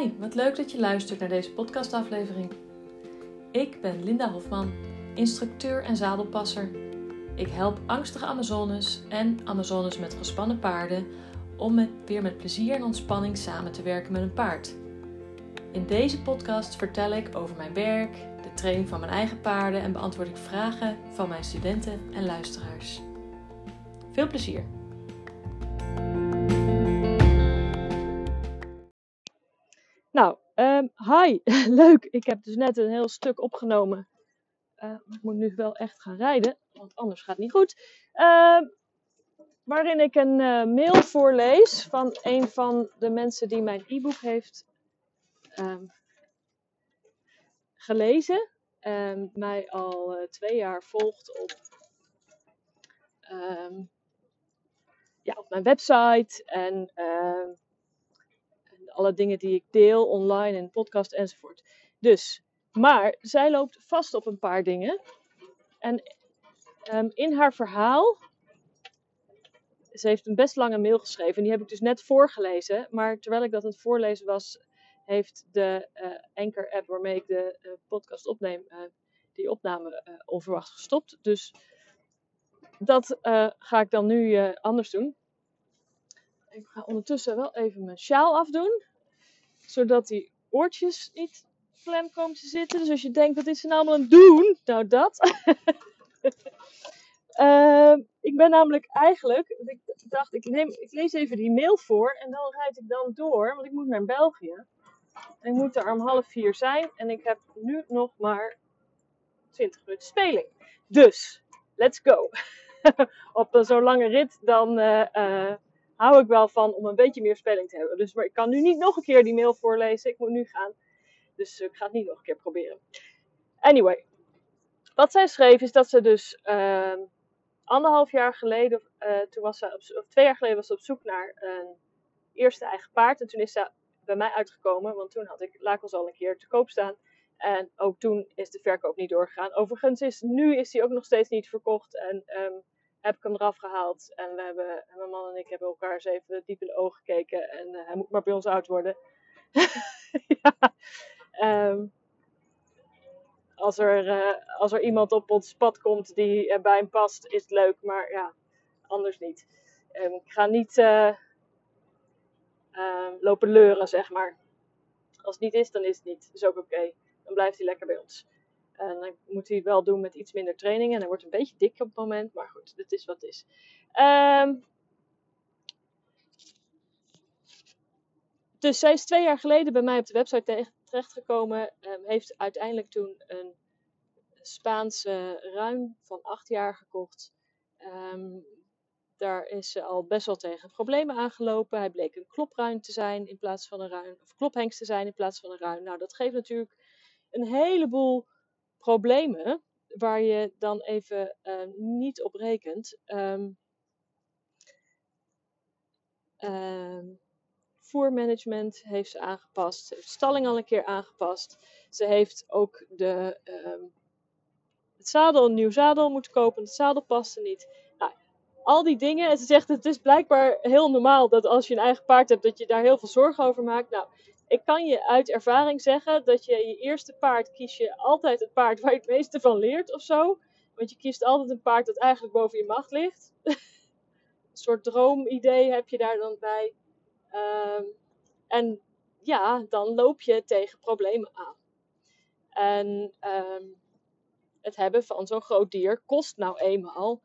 Hi, wat leuk dat je luistert naar deze podcastaflevering. Ik ben Linda Hofman, instructeur en zadelpasser. Ik help angstige Amazones en Amazones met gespannen paarden om weer met plezier en ontspanning samen te werken met een paard. In deze podcast vertel ik over mijn werk, de training van mijn eigen paarden en beantwoord ik vragen van mijn studenten en luisteraars. Veel plezier! Hi, leuk. Ik heb dus net een heel stuk opgenomen. Uh, ik moet nu wel echt gaan rijden, want anders gaat het niet goed. Uh, waarin ik een uh, mail voorlees van een van de mensen die mijn e-book heeft um, gelezen. En mij al eh, twee jaar volgt op, um, ja, op mijn website en alle dingen die ik deel online en podcast enzovoort. Dus, maar zij loopt vast op een paar dingen. En um, in haar verhaal, ze heeft een best lange mail geschreven. En die heb ik dus net voorgelezen. Maar terwijl ik dat aan het voorlezen was, heeft de uh, Anchor app waarmee ik de uh, podcast opneem, uh, die opname onverwacht gestopt. Dus dat ga ik dan nu anders doen. Ik ga ondertussen wel even mijn sjaal afdoen. Zodat die oortjes niet klem komen te zitten. Dus als je denkt, wat is ze nou allemaal aan doen? Nou, dat. uh, ik ben namelijk eigenlijk, ik dacht, ik, neem, ik lees even die mail voor en dan rijd ik dan door, want ik moet naar België. En ik moet er om half vier zijn en ik heb nu nog maar 20 minuten speling. Dus, let's go. Op zo'n lange rit dan uh, uh, hou ik wel van om een beetje meer speling te hebben. Dus maar ik kan nu niet nog een keer die mail voorlezen. Ik moet nu gaan. Dus ik ga het niet nog een keer proberen. Anyway. Wat zij schreef is dat ze dus uh, anderhalf jaar geleden, uh, toen was ze op, of twee jaar geleden was ze op zoek naar een eerste eigen paard. En toen is ze bij mij uitgekomen, want toen had ik Lakels al een keer te koop staan. En ook toen is de verkoop niet doorgegaan. Overigens is nu is die ook nog steeds niet verkocht. En um, heb ik hem eraf gehaald. En we hebben, mijn man en ik hebben elkaar eens even diep in de ogen gekeken. En uh, hij moet maar bij ons oud worden. ja. Um, als, er, uh, als er iemand op ons pad komt die bij hem past, is het leuk. Maar ja, anders niet. Um, ik ga niet uh, lopen leuren, zeg maar. Als het niet is, dan is het niet. Is ook oké. Dan blijft hij lekker bij ons. En dan moet hij wel doen met iets minder training. En hij wordt een beetje dik op het moment. Maar goed, dit is wat het is. Um, dus zij is twee jaar geleden bij mij op de website terechtgekomen. Um, heeft uiteindelijk toen een Spaanse ruim van acht jaar gekocht. Um, daar is ze al best wel tegen problemen aangelopen. Hij bleek een klopruin te zijn in plaats van een ruin. Of klophengst te zijn in plaats van een ruin. Nou, dat geeft natuurlijk een heleboel problemen waar je dan even uh, niet op rekent. Um, um, voermanagement heeft ze aangepast. Ze heeft stalling al een keer aangepast. Ze heeft ook de, um, het zadel, een nieuw zadel moeten kopen. Het zadel paste niet. Nou, al die dingen. En ze zegt het is blijkbaar heel normaal dat als je een eigen paard hebt, dat je daar heel veel zorgen over maakt. Nou, ik kan je uit ervaring zeggen dat je je eerste paard kies je altijd het paard waar je het meeste van leert of zo. Want je kiest altijd een paard dat eigenlijk boven je macht ligt. een soort droomidee heb je daar dan bij. Um, en ja, dan loop je tegen problemen aan. En um, het hebben van zo'n groot dier kost nou eenmaal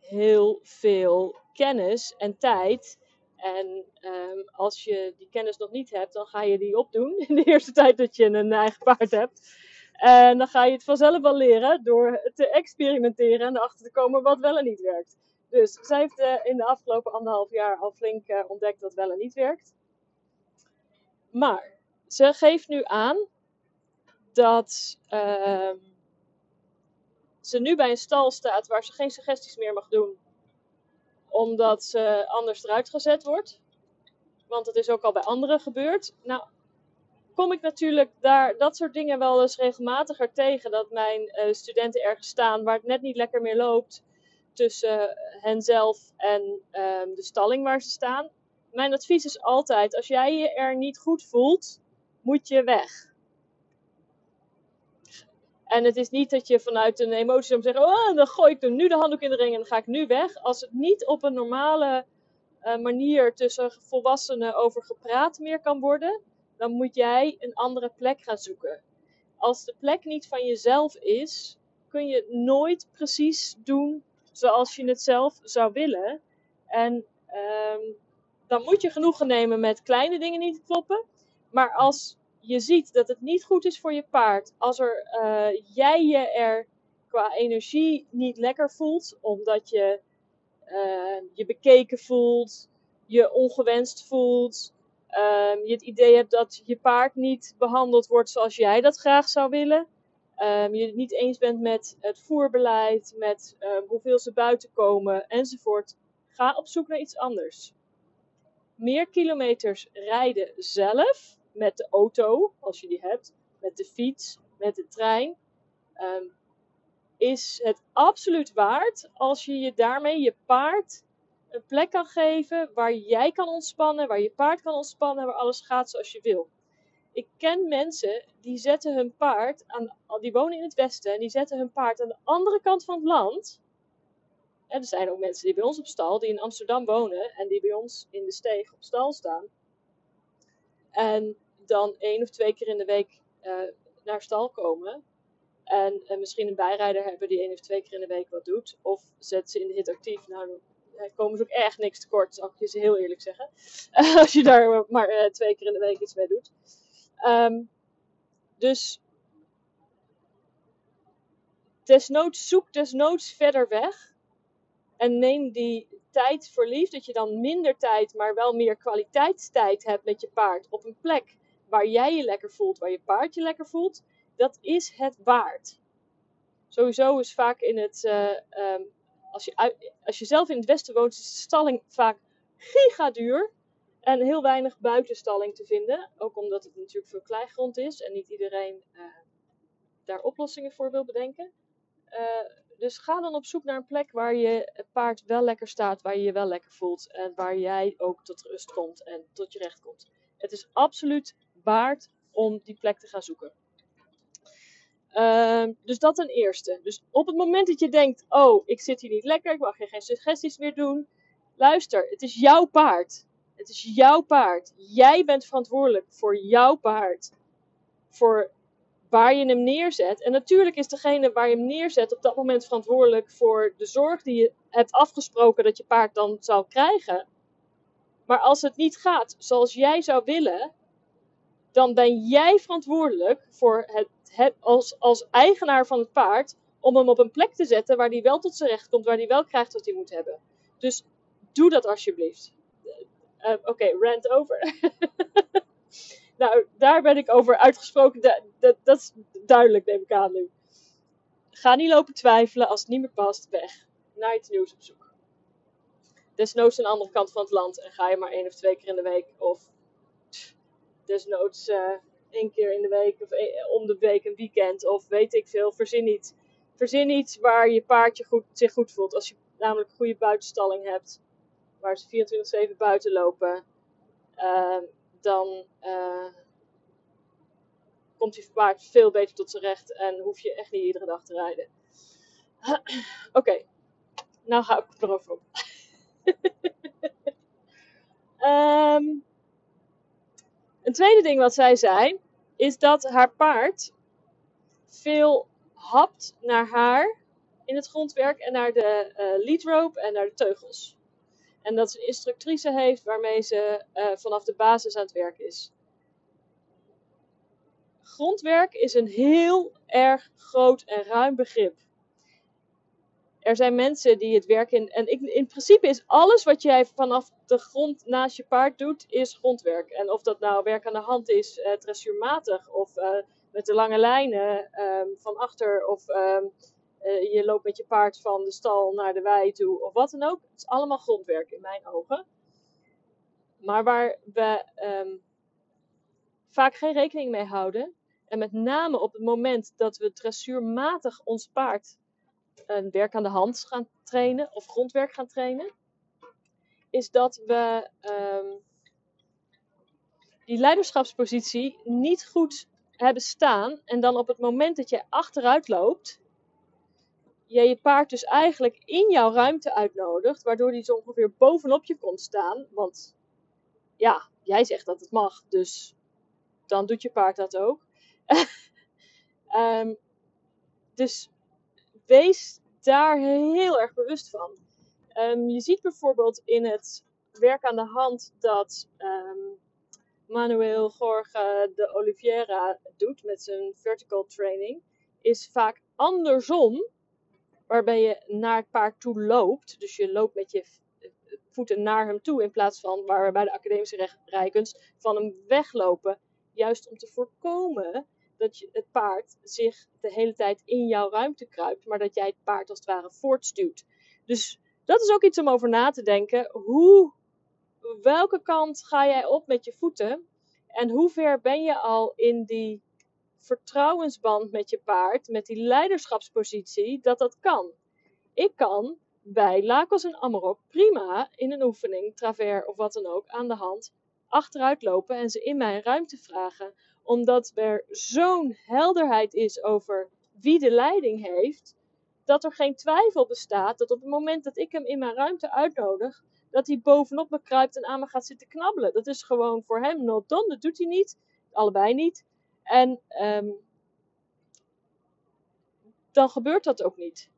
heel veel kennis en tijd en um, als je die kennis nog niet hebt, dan ga je die opdoen in de eerste tijd dat je een eigen paard hebt. En dan ga je het vanzelf wel leren door te experimenteren en erachter te komen wat wel en niet werkt. Dus zij heeft uh, in de afgelopen anderhalf jaar al flink uh, ontdekt wat wel en niet werkt. Maar ze geeft nu aan dat uh, ze nu bij een stal staat waar ze geen suggesties meer mag doen omdat ze anders eruit gezet wordt. Want dat is ook al bij anderen gebeurd. Nou, kom ik natuurlijk daar dat soort dingen wel eens regelmatiger tegen. Dat mijn uh, studenten ergens staan waar het net niet lekker meer loopt. Tussen henzelf en um, de stalling waar ze staan. Mijn advies is altijd: als jij je er niet goed voelt, moet je weg. En het is niet dat je vanuit een emotie om zeggen, oh, dan gooi ik nu de handdoek in de ring en dan ga ik nu weg. Als het niet op een normale uh, manier tussen volwassenen over gepraat meer kan worden, dan moet jij een andere plek gaan zoeken. Als de plek niet van jezelf is, kun je nooit precies doen zoals je het zelf zou willen. En um, dan moet je genoegen nemen met kleine dingen niet kloppen. Maar als je ziet dat het niet goed is voor je paard, als er, uh, jij je er qua energie niet lekker voelt, omdat je uh, je bekeken voelt, je ongewenst voelt, um, je het idee hebt dat je paard niet behandeld wordt zoals jij dat graag zou willen, um, je het niet eens bent met het voerbeleid, met uh, hoeveel ze buiten komen enzovoort, ga op zoek naar iets anders. Meer kilometers rijden zelf met de auto, als je die hebt, met de fiets, met de trein, um, is het absoluut waard als je je daarmee je paard een plek kan geven waar jij kan ontspannen, waar je paard kan ontspannen, waar alles gaat zoals je wil. Ik ken mensen die zetten hun paard aan, die wonen in het westen en die zetten hun paard aan de andere kant van het land. En er zijn ook mensen die bij ons op stal, die in Amsterdam wonen en die bij ons in de steeg op stal staan. En dan één of twee keer in de week uh, naar stal komen. En, en, misschien een bijrijder hebben die één of twee keer in de week wat doet. Of zet ze in de hit actief. Nou, dan komen ze ook echt niks tekort, zal ik je ze heel eerlijk zeggen. als je daar maar twee keer in de week iets mee doet. Um, dus desnoods zoek desnoods verder weg. En neem die tijd voor lief. Dat je dan minder tijd, maar wel meer kwaliteitstijd hebt met je paard. Op een plek waar jij je lekker voelt, waar je paard je lekker voelt. Dat is het waard. Sowieso is vaak in het. Uh, um, als, je als je zelf in het westen woont, is de stalling vaak giga duur. En heel weinig buitenstalling te vinden. Ook omdat het natuurlijk veel kleigrond is en niet iedereen uh, daar oplossingen voor wil bedenken. Uh, dus ga dan op zoek naar een plek waar je paard wel lekker staat, waar je je wel lekker voelt. En waar jij ook tot rust komt en tot je recht komt. Het is absoluut waard om die plek te gaan zoeken. Uh, dus dat ten eerste. Dus op het moment dat je denkt: Oh, ik zit hier niet lekker, ik mag geen suggesties meer doen. Luister, het is jouw paard. Het is jouw paard. Jij bent verantwoordelijk voor jouw paard. Voor waar je hem neerzet. En natuurlijk is degene waar je hem neerzet op dat moment verantwoordelijk voor de zorg die je hebt afgesproken dat je paard dan zou krijgen. Maar als het niet gaat zoals jij zou willen, dan ben jij verantwoordelijk voor het, het als, als eigenaar van het paard om hem op een plek te zetten waar hij wel tot zijn recht komt, waar hij wel krijgt wat hij moet hebben. Dus doe dat alsjeblieft. Uh, Oké, okay, over. nou, daar ben ik over uitgesproken. Dat, dat, is duidelijk, neem ik aan nu. Ga niet lopen twijfelen als het niet meer past. Weg. Naar iets nieuws op zoek. Desnoods de andere kant van het land. En ga je maar één of twee keer in de week. Of desnoods uh, één keer in de week. Of om de week een weekend. Of weet ik veel. Verzin iets. Verzin iets waar je paardje goed, zich goed voelt. Als je namelijk een goede buitenstalling hebt waar ze 24-7 buiten lopen, uh, dan uh, komt die paard veel beter tot zijn recht en hoef je echt niet iedere dag te rijden. Oké, nou ga ik erover op. um, een tweede ding wat zij zei, is dat haar paard veel hapt naar haar in het grondwerk en naar de uh, lead rope en naar de teugels. En dat ze een instructrice heeft waarmee ze uh, vanaf de basis aan het werk is. Grondwerk is een heel erg groot en ruim begrip. Er zijn mensen die het werk in. En ik, in principe is alles wat jij vanaf de grond naast je paard doet, is grondwerk. En of dat nou werk aan de hand is, uh, of uh, met de lange lijnen um, van achter of um, uh, je loopt met je paard van de stal naar de wei toe of wat dan ook. Het is allemaal grondwerk in mijn ogen. Maar waar we um, vaak geen rekening mee houden, en met name op het moment dat we dressuurmatig ons paard een werk aan de hand gaan trainen of grondwerk gaan trainen, is dat we um, die leiderschapspositie niet goed hebben staan. En dan op het moment dat je achteruit loopt, je je paard dus eigenlijk in jouw ruimte uitnodigt, waardoor die zo ongeveer bovenop je komt staan. Want ja, jij zegt dat het mag, dus dan doet je paard dat ook. um, dus wees daar heel erg bewust van. Um, je ziet bijvoorbeeld in het werk aan de hand dat um, Manuel Jorge de Oliveira doet met zijn vertical training, is vaak andersom, waarbij je naar het paard toe loopt. Dus je loopt met je voeten naar hem toe in plaats van waar we bij de academische rijkunst van hem weglopen. Juist om te voorkomen dat je, het paard zich de hele tijd in jouw ruimte kruipt, maar dat jij het paard als het ware voortstuwt. Dus dat is ook iets om over na te denken. Hoe, welke kant ga jij op met je voeten? En hoe ver ben je al in die vertrouwensband met je paard, met die leiderschapspositie, dat dat kan? Ik kan bij Lakos en Amarok prima in een oefening, travers of wat dan ook, aan de hand achteruit lopen en ze in mijn ruimte vragen. Omdat er zo'n helderheid is over wie de leiding heeft, dat er geen twijfel bestaat dat op het moment dat ik hem in mijn ruimte uitnodig, dat hij bovenop me kruipt en aan me gaat zitten knabbelen. Dat is gewoon voor hem not done. Dat doet hij niet. Allebei niet. En um, dan gebeurt dat ook niet.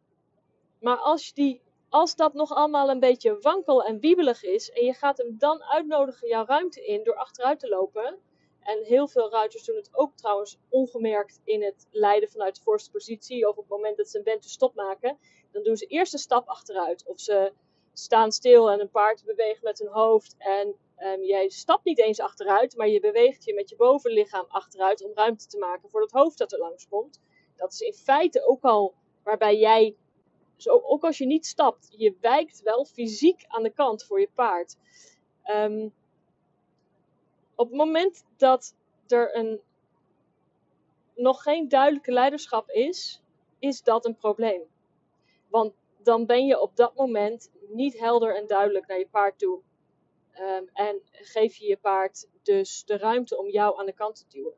Maar als, die, als dat nog allemaal een beetje wankel en wiebelig is en je gaat hem dan uitnodigen jouw ruimte in door achteruit te lopen. En heel veel ruiters doen het ook trouwens ongemerkt in het leiden vanuit de voorste positie. Of op het moment dat ze een bent stop maken. Dan doen ze eerst een stap achteruit. Of ze staan stil en een paard beweegt met hun hoofd. En um, jij stapt niet eens achteruit, maar je beweegt je met je bovenlichaam achteruit om ruimte te maken voor het hoofd dat er langs komt. Dat is in feite ook al waarbij jij, zo, ook als je niet stapt, je wijkt wel fysiek aan de kant voor je paard. Um, op het moment dat er een, nog geen duidelijke leiderschap is, is dat een probleem. Want dan ben je op dat moment niet helder en duidelijk naar je paard toe. Um, en geef je je paard dus de ruimte om jou aan de kant te duwen.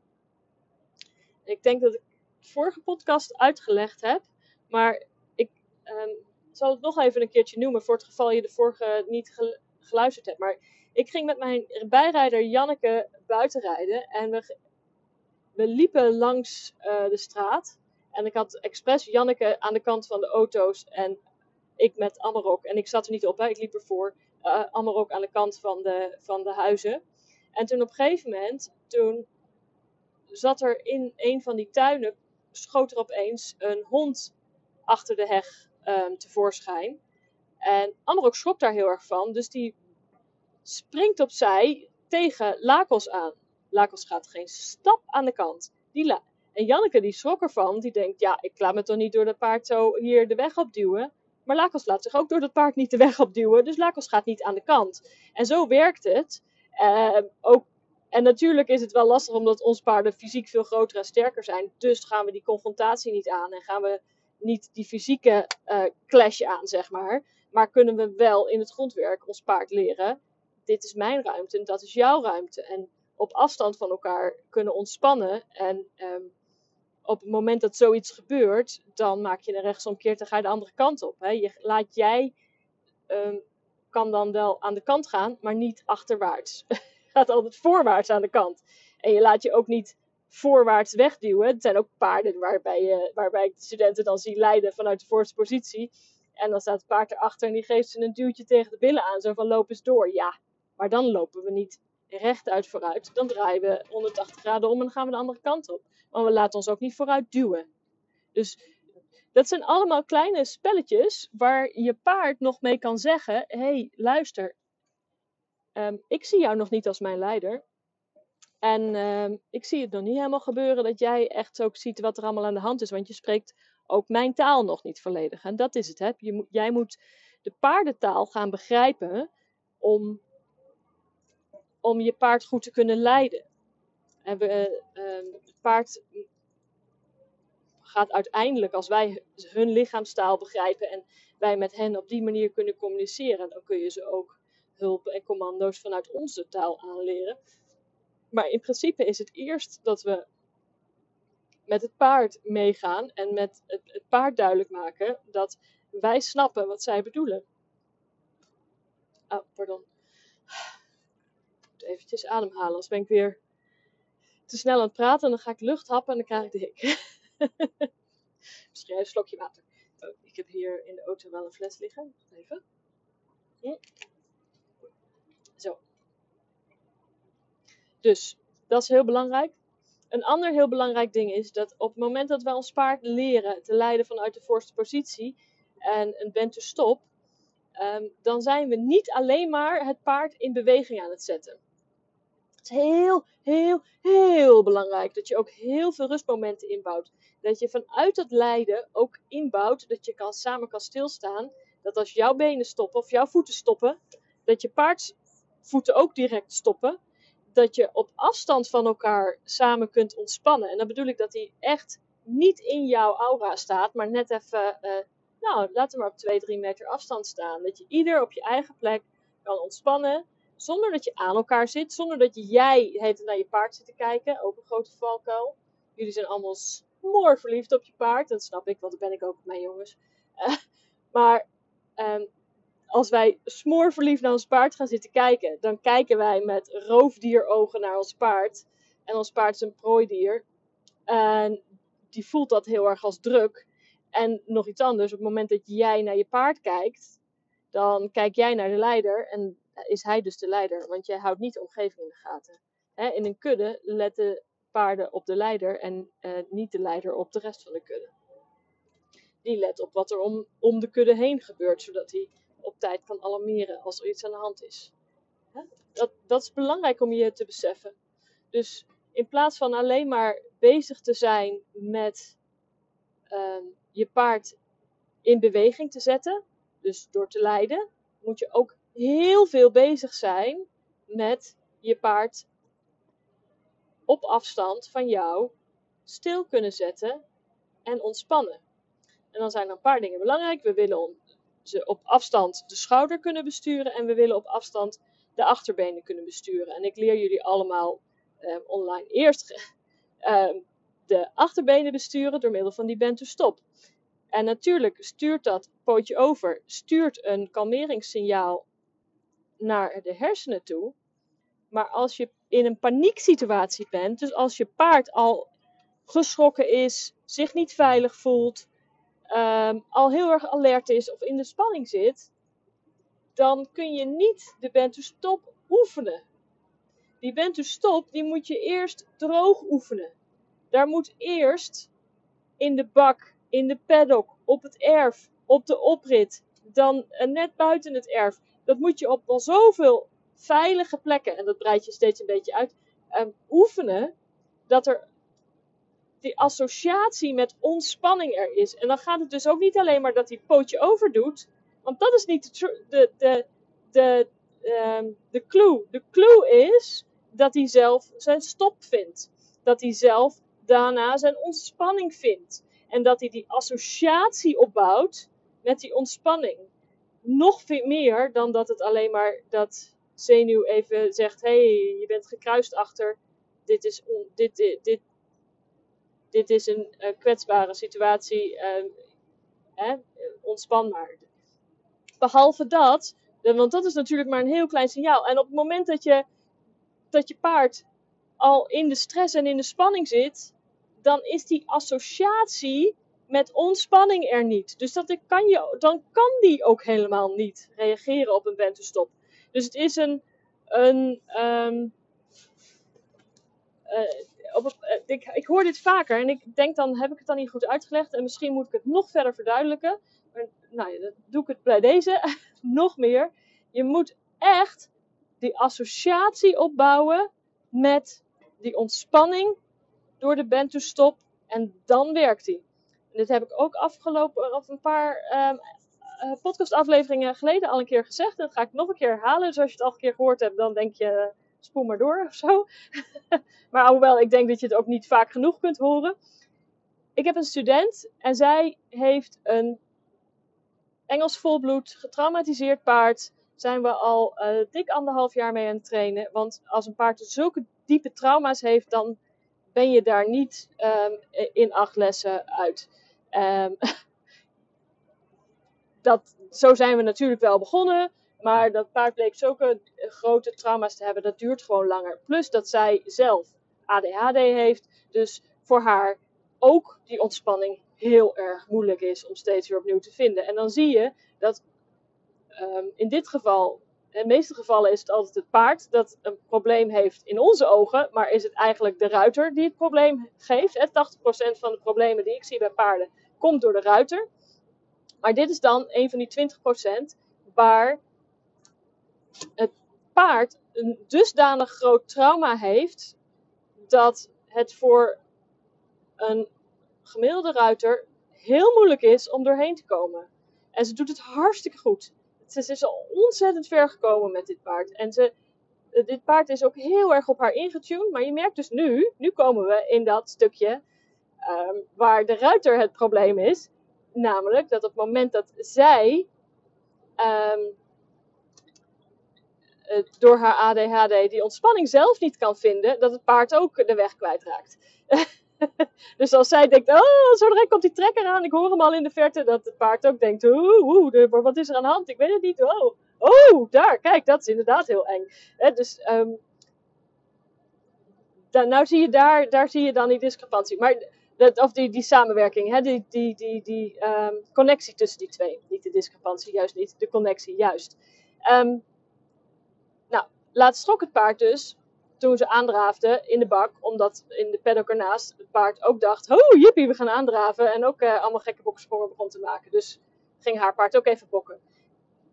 Ik denk dat ik de vorige podcast uitgelegd heb, maar ik um, zal het nog even een keertje noemen voor het geval je de vorige niet geluisterd hebt. Maar ik ging met mijn bijrijder Janneke buiten rijden en we, we liepen langs uh, de straat. En ik had expres Janneke aan de kant van de auto's en ik met Amarok. En ik zat er niet op, hè. ik liep ervoor. Uh, Amarok aan de kant van de, van de huizen. En toen op een gegeven moment, toen zat er in een van die tuinen, schoot er opeens een hond achter de heg um, tevoorschijn. En Amarok schrok daar heel erg van, dus die springt opzij tegen Lakos aan. Lakos gaat geen stap aan de kant. Die en Janneke die schrok ervan, die denkt, ja, ik laat me toch niet door dat paard zo hier de weg opduwen. Maar Lakos laat zich ook door dat paard niet de weg opduwen. Dus Lakos gaat niet aan de kant. En zo werkt het. Uh, ook, en natuurlijk is het wel lastig omdat onze paarden fysiek veel groter en sterker zijn. Dus gaan we die confrontatie niet aan. En gaan we niet die fysieke uh, clash aan, zeg maar. Maar kunnen we wel in het grondwerk ons paard leren. Dit is mijn ruimte en dat is jouw ruimte. En op afstand van elkaar kunnen ontspannen. En um, op het moment dat zoiets gebeurt, dan maak je een rechtsomkeert en ga je de andere kant op. Hè. Je, laat jij um, kan dan wel aan de kant gaan, maar niet achterwaarts. gaat altijd voorwaarts aan de kant. En je laat je ook niet voorwaarts wegduwen. Het zijn ook paarden waarbij, je, waarbij ik de studenten dan zie leiden vanuit de voorste positie. En dan staat het paard erachter en die geeft ze een duwtje tegen de billen aan. Zo van loop eens door. Ja, maar dan lopen we niet rechtuit vooruit. Dan draaien we 180 graden om en gaan we de andere kant op. Maar we laten ons ook niet vooruit duwen. Dus dat zijn allemaal kleine spelletjes waar je paard nog mee kan zeggen: hé, hey, luister, um, ik zie jou nog niet als mijn leider. En um, ik zie het nog niet helemaal gebeuren dat jij echt ook ziet wat er allemaal aan de hand is. Want je spreekt ook mijn taal nog niet volledig. En dat is het. Hè? Je, jij moet de paardentaal gaan begrijpen om, om je paard goed te kunnen leiden. En we, uh, het paard gaat uiteindelijk, als wij hun lichaamstaal begrijpen en wij met hen op die manier kunnen communiceren, dan kun je ze ook hulp en commando's vanuit onze taal aanleren. Maar in principe is het eerst dat we met het paard meegaan en met het, paard duidelijk maken dat wij snappen wat zij bedoelen. Oh, pardon. Eventjes ademhalen, anders ben ik weer te snel aan het praten en dan ga ik lucht happen en dan krijg ik de hik. Misschien een slokje water. Oh, ik heb hier in de auto wel een fles liggen. Even. Hm. Zo. Dus, dat is heel belangrijk. Een ander heel belangrijk ding is dat op het moment dat wij ons paard leren te leiden vanuit de voorste positie en een bent to stop, um, dan zijn we niet alleen maar het paard in beweging aan het zetten. Is heel, heel, heel belangrijk dat je ook heel veel rustmomenten inbouwt. Dat je vanuit het leiden ook inbouwt dat je kan, samen kan stilstaan. Dat als jouw benen stoppen of jouw voeten stoppen, dat je paardvoeten ook direct stoppen dat je op afstand van elkaar samen kunt ontspannen. En dan bedoel ik dat hij echt niet in jouw aura staat, maar net even, uh, nou, laten we maar op 2, 3 meter afstand staan. Dat je ieder op je eigen plek kan ontspannen, zonder dat je aan elkaar zit, zonder dat jij heet naar je paard zit te kijken. Ook een grote valkuil. Jullie zijn allemaal smoor verliefd op je paard, dat snap ik, want dat ben ik ook met mijn jongens. Uh, maar um, als wij smoorverliefd naar ons paard gaan zitten kijken, dan kijken wij met roofdierogen naar ons paard. En ons paard is een prooidier. En die voelt dat heel erg als druk. En nog iets anders, op het moment dat jij naar je paard kijkt, dan kijk jij naar de leider en is hij dus de leider, want jij houdt niet de omgeving in de gaten. in een kudde letten paarden op de leider en uh, niet de leider op de rest van de kudde. Die let op wat er om, om de kudde heen gebeurt, zodat hij op tijd kan alarmeren als er iets aan de hand is. Dat, dat is belangrijk om je te beseffen. Dus in plaats van alleen maar bezig te zijn met uh, je paard in beweging te zetten, dus door te leiden, moet je ook heel veel bezig zijn met je paard op afstand van jou stil kunnen zetten en ontspannen. En dan zijn er een paar dingen belangrijk. We willen ze op afstand de schouder kunnen besturen en we willen op afstand de achterbenen kunnen besturen. En ik leer jullie allemaal um, online eerst um, de achterbenen besturen door middel van die bend to stop. En natuurlijk stuurt dat pootje over, stuurt een kalmeringssignaal naar de hersenen toe. Maar als je in een panieksituatie bent, dus als je paard al geschrokken is, zich niet veilig voelt, um, al heel erg alert is of in de spanning zit, dan kun je niet de bent to stop oefenen. Die bent to stop, die moet je eerst droog oefenen. Daar moet eerst in de bak, in de paddock, op het erf, op de oprit, dan uh, net buiten het erf. Dat moet je op al zoveel veilige plekken, en dat breid je steeds een beetje uit, um, oefenen. Dat er die associatie met ontspanning er is. En dan gaat het dus ook niet alleen maar dat hij pootje over doet. Want dat is niet de, de, de, de, um, de clue. De clue is dat hij zelf zijn stop vindt. Dat hij zelf daarna zijn ontspanning vindt. En dat hij die associatie opbouwt met die ontspanning. Nog veel meer dan dat het alleen maar dat zenuw even zegt: hé, hey, je bent gekruist achter. Dit, is dit, dit, dit, is een uh, kwetsbare situatie, uh, ontspan maar. Behalve dat, want dat is natuurlijk maar een heel klein signaal. En op het moment dat je, dat je paard al in de stress en in de spanning zit, dan is die associatie met ontspanning er niet. Dus dat kan je, dan kan die ook helemaal niet reageren op een wentelstop. Dus het is een, een um, uh, op, eh, ik, ik hoor dit vaker en ik denk dan heb ik het dan niet goed uitgelegd en misschien moet ik het nog verder verduidelijken. Maar nou, dan doe ik het bij deze nog meer. Je moet echt die associatie opbouwen met die ontspanning door de band to stop en dan werkt die. Dit heb ik ook afgelopen of een paar um, podcastafleveringen geleden al een keer gezegd. Dat ga ik nog een keer herhalen. Dus als je het al een keer gehoord hebt, dan denk je spoel maar door of zo. maar alhoewel, ik denk dat je het ook niet vaak genoeg kunt horen. Ik heb een student en zij heeft een Engels volbloed, getraumatiseerd paard. Zijn we al uh, dik anderhalf jaar mee aan het trainen. Want als een paard zulke diepe trauma's heeft, dan ben je daar niet ehm, in acht lessen uit. Um, dat, zo zijn we natuurlijk wel begonnen. Maar dat paard bleek zulke grote trauma's te hebben, dat duurt gewoon langer. Plus dat zij zelf ADHD heeft. Dus voor haar ook die ontspanning heel erg moeilijk is om steeds weer opnieuw te vinden. En dan zie je dat um, in dit geval, in de meeste gevallen is het altijd het paard dat een probleem heeft in onze ogen, maar is het eigenlijk de ruiter die het probleem geeft. 80% van de problemen die ik zie bij paarden komt door de ruiter. Maar dit is dan een van die 20% waar het paard een dusdanig groot trauma heeft dat het voor een gemiddelde ruiter heel moeilijk is om doorheen te komen. En ze doet het hartstikke goed. Ze is al ontzettend ver gekomen met dit paard. En ze, dit paard is ook heel erg op haar ingetuned. Maar je merkt dus nu, nu komen we in dat stukje um, waar de ruiter het probleem is. Namelijk dat op het moment dat zij um, door haar ADHD die ontspanning zelf niet kan vinden, dat het paard ook de weg kwijtraakt. dus als zij denkt, oh, zo direct komt die trekker aan, ik hoor hem al in de verte, dat het paard ook denkt, oeh, wat is er aan de hand? Ik weet het niet. Oh, oh daar, kijk, dat is inderdaad heel eng. dus um, dan, nou zie je daar, daar zie je dan die discrepantie. Maar dat, of die, die samenwerking, hè, die, die, die, die um, connectie tussen die twee. Niet de discrepantie, juist niet. De connectie, juist. Um, nou, laat strok het paard dus toen ze aandraafde in de bak, omdat in de paddock ernaast het paard ook dacht: Oh, jippie, we gaan aandraven. En ook uh, allemaal gekke boksprongen begon te maken. Dus ging haar paard ook even bokken.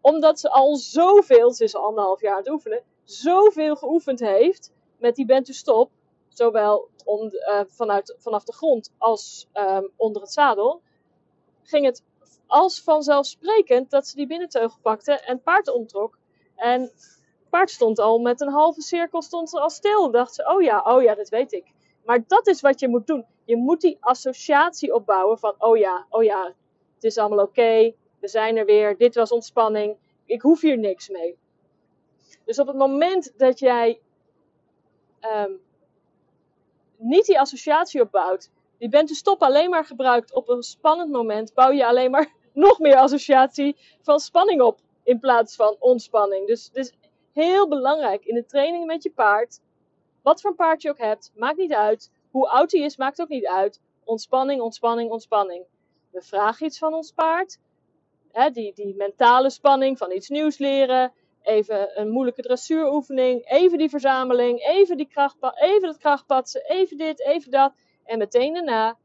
Omdat ze al zoveel, ze is al anderhalf jaar aan het oefenen, zoveel geoefend heeft met die bent to stop, zowel uh, vanuit, vanaf de grond als um, onder het zadel, ging het als vanzelfsprekend dat ze die binnenteugel pakte en paard omtrok. En paard stond al met een halve cirkel stond ze al stil. Dacht ze, oh ja, oh ja, dat weet ik. Maar dat is wat je moet doen. Je moet die associatie opbouwen van, oh ja, oh ja, het is allemaal oké. we zijn er weer, dit was ontspanning. Ik hoef hier niks mee. Dus op het moment dat jij um, niet die associatie opbouwt, die bent de stop alleen maar gebruikt op een spannend moment, bouw je alleen maar nog meer associatie van spanning op in plaats van ontspanning. Dus, dus heel belangrijk in de training met je paard. Wat voor paard je ook hebt, maakt niet uit. Hoe oud hij is, maakt ook niet uit. Ontspanning, ontspanning, ontspanning. We vragen iets van ons paard. Hè, die, die mentale spanning van iets nieuws leren. Even een moeilijke dressuuroefening. Even die verzameling. Even, die krachtpa even dat krachtpatsen. Even dit, even dat. En meteen daarna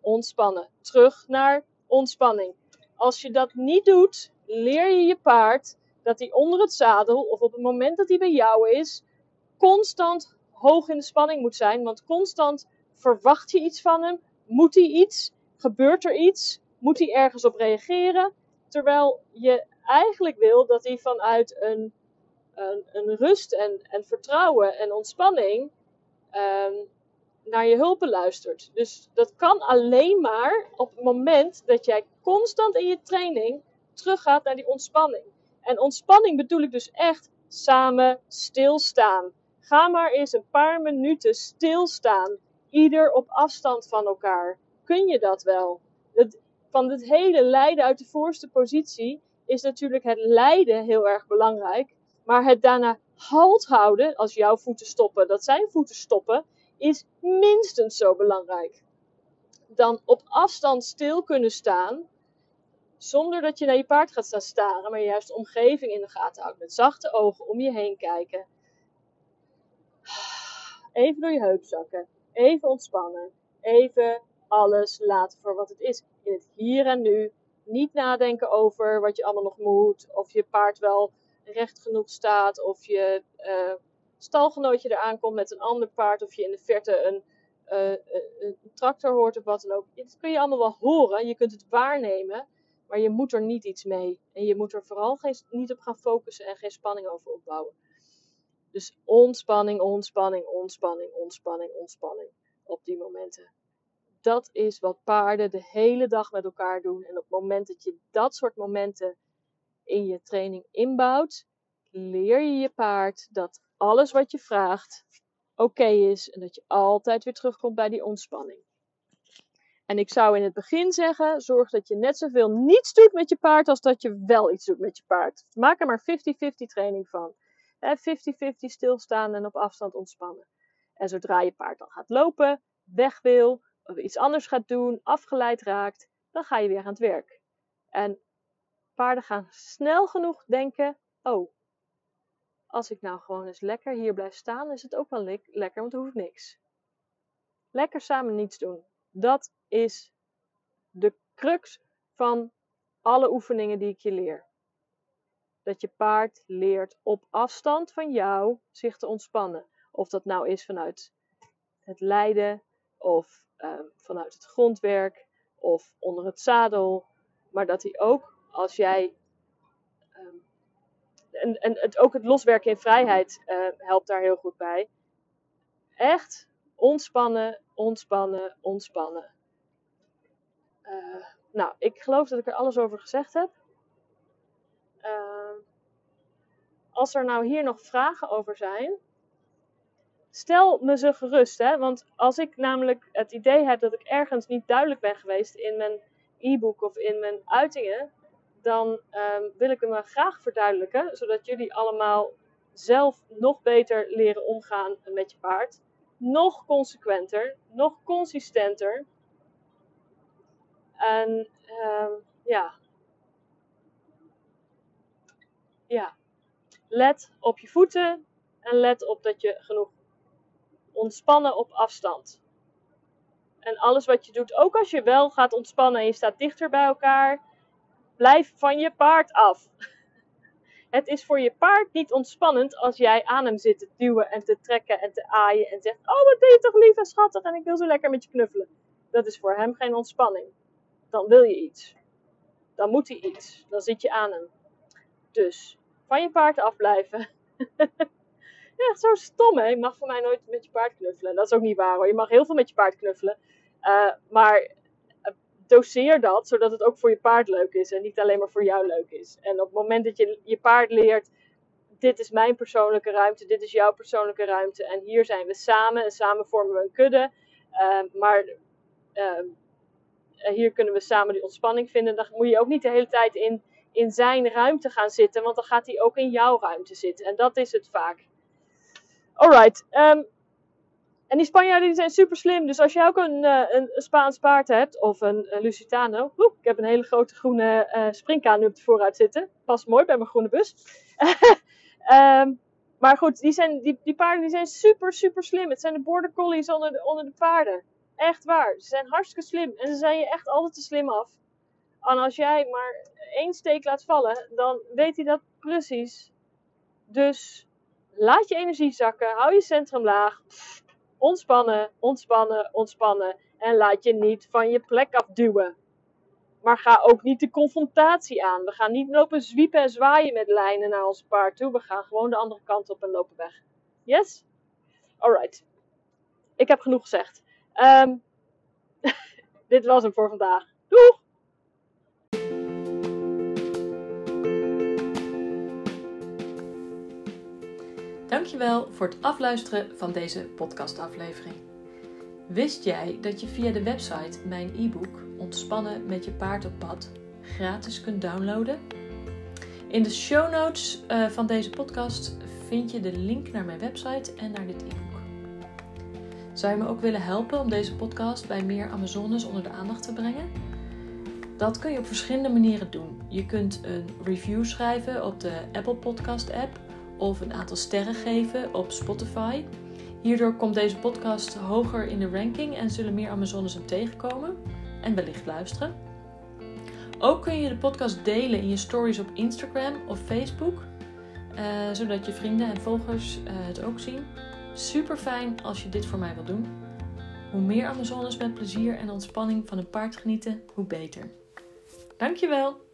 ontspannen. Terug naar ontspanning. Als je dat niet doet, leer je je paard dat hij onder het zadel of op het moment dat hij bij jou is, constant hoog in de spanning moet zijn. Want constant verwacht je iets van hem, moet hij iets, gebeurt er iets, moet hij ergens op reageren. Terwijl je eigenlijk wil dat hij vanuit een, een, een rust en, en vertrouwen en ontspanning um, naar je hulpen luistert. Dus dat kan alleen maar op het moment dat jij constant in je training teruggaat naar die ontspanning. En ontspanning bedoel ik dus echt samen stilstaan. Ga maar eens een paar minuten stilstaan. Ieder op afstand van elkaar. Kun je dat wel? Van het hele lijden uit de voorste positie is natuurlijk het lijden heel erg belangrijk. Maar het daarna halt houden, als jouw voeten stoppen, dat zijn voeten stoppen, is minstens zo belangrijk. Dan op afstand stil kunnen staan zonder dat je naar je paard gaat staan staren, maar juist de omgeving in de gaten houdt. Met zachte ogen om je heen kijken. Even door je heup zakken. Even ontspannen. Even alles laten voor wat het is. In het hier en nu. Niet nadenken over wat je allemaal nog moet. Of je paard wel recht genoeg staat. Of je uh, stalgenootje eraan komt met een ander paard. Of je in de verte een, uh, een tractor hoort of wat dan ook. Dat kun je allemaal wel horen. Je kunt het waarnemen. Maar je moet er niet iets mee. En je moet er vooral geen, niet op gaan focussen en geen spanning over opbouwen. Dus ontspanning, ontspanning, ontspanning, ontspanning, ontspanning op die momenten. Dat is wat paarden de hele dag met elkaar doen. En op het moment dat je dat soort momenten in je training inbouwt, leer je je paard dat alles wat je vraagt oké is en dat je altijd weer terugkomt bij die ontspanning. En ik zou in het begin zeggen: zorg dat je net zoveel niets doet met je paard als dat je wel iets doet met je paard. Maak er maar 50-50 training van. 50-50 stilstaan en op afstand ontspannen. En zodra je paard dan gaat lopen, weg wil, iets anders gaat doen, afgeleid raakt, dan ga je weer aan het werk. En paarden gaan snel genoeg denken: oh, als ik nou gewoon eens lekker hier blijf staan, is het ook wel le lekker, want er hoeft niks. Lekker samen niets doen. Dat is de crux van alle oefeningen die ik je leer. Dat je paard leert op afstand van jou zich te ontspannen. Of dat nou is vanuit het lijden, of uh, vanuit het grondwerk, of onder het zadel. Maar dat hij ook, als jij um, en, en het, ook het loswerken in vrijheid uh, helpt daar heel goed bij. Echt ontspannen, ontspannen, ontspannen. Uh, nou, ik geloof dat ik er alles over gezegd heb. Als er nou hier nog vragen over zijn, stel me ze gerust. Hè? Want als ik namelijk het idee heb dat ik ergens niet duidelijk ben geweest in mijn e-book of in mijn uitingen, dan um, wil ik hem graag verduidelijken, zodat jullie allemaal zelf nog beter leren omgaan met je paard. Nog consequenter, nog consistenter. En um, ja. Ja. Let op je voeten en let op dat je genoeg ontspannen op afstand. En alles wat je doet, ook als je wel gaat ontspannen en je staat dichter bij elkaar, Blijf van je paard af. Het is voor je paard niet ontspannend als jij aan hem zit te duwen en te trekken en te aaien en zegt: Oh, wat ben je toch lief en schattig en ik wil zo lekker met je knuffelen. Dat is voor hem geen ontspanning. Dan wil je iets. Dan moet hij iets. Dan zit je aan hem. Dus van je paard afblijven. ja, zo stom hè. Je mag voor mij nooit met je paard knuffelen. Dat is ook niet waar hoor. Je mag heel veel met je paard knuffelen. Uh, maar doseer dat, zodat het ook voor je paard leuk is en niet alleen maar voor jou leuk is. En op het moment dat je je paard leert, dit is mijn persoonlijke ruimte, dit is jouw persoonlijke ruimte en hier zijn we samen en samen vormen we een kudde. Uh, maar uh, hier kunnen we samen die ontspanning vinden. Dan moet je ook niet de hele tijd in, in zijn ruimte gaan zitten, want dan gaat hij ook in jouw ruimte zitten. En dat is het vaak. Alright. Um, en die Spanjaarden die zijn super slim. Dus als jij ook een, uh, een Spaans paard hebt, of een, Lusitano. Oeh, ik heb een hele grote groene uh, springkaan nu op de vooruit zitten. Past mooi bij mijn groene bus. um, maar goed, die, zijn, die, die paarden die zijn super, super slim. Het zijn de border collies onder de, onder de paarden. Echt waar. Ze zijn hartstikke slim. En ze zijn je echt altijd te slim af. En als jij maar één steek laat vallen, dan weet hij dat precies. Dus laat je energie zakken. Hou je centrum laag Ontspannen, ontspannen, ontspannen. En laat je niet van je plek afduwen. Maar ga ook niet de confrontatie aan. We gaan niet lopen zwiepen en zwaaien met lijnen naar ons paard toe. We gaan gewoon de andere kant op en lopen weg. Yes? Alright. Ik heb genoeg gezegd. Um, dit was hem voor vandaag. Doeg! Dankjewel voor het afluisteren van deze podcastaflevering. Wist jij dat je via de website mijn e-book Ontspannen met je paard op pad gratis kunt downloaden? In de show notes uh, van deze podcast vind je de link naar mijn website en naar dit e-book. Zou je me ook willen helpen om deze podcast bij meer Amazones onder de aandacht te brengen? Dat kun je op verschillende manieren doen. Je kunt een review schrijven op de Apple Podcast app of een aantal sterren geven op Spotify. Hierdoor komt deze podcast hoger in de ranking en zullen meer Amazones hem tegenkomen en wellicht luisteren. Ook kun je de podcast delen in je stories op Instagram of Facebook, uh, zodat je vrienden en volgers uh, het ook zien. Super fijn als je dit voor mij wilt doen. Hoe meer Amazones met plezier en ontspanning van een paard genieten, hoe beter. Dankjewel!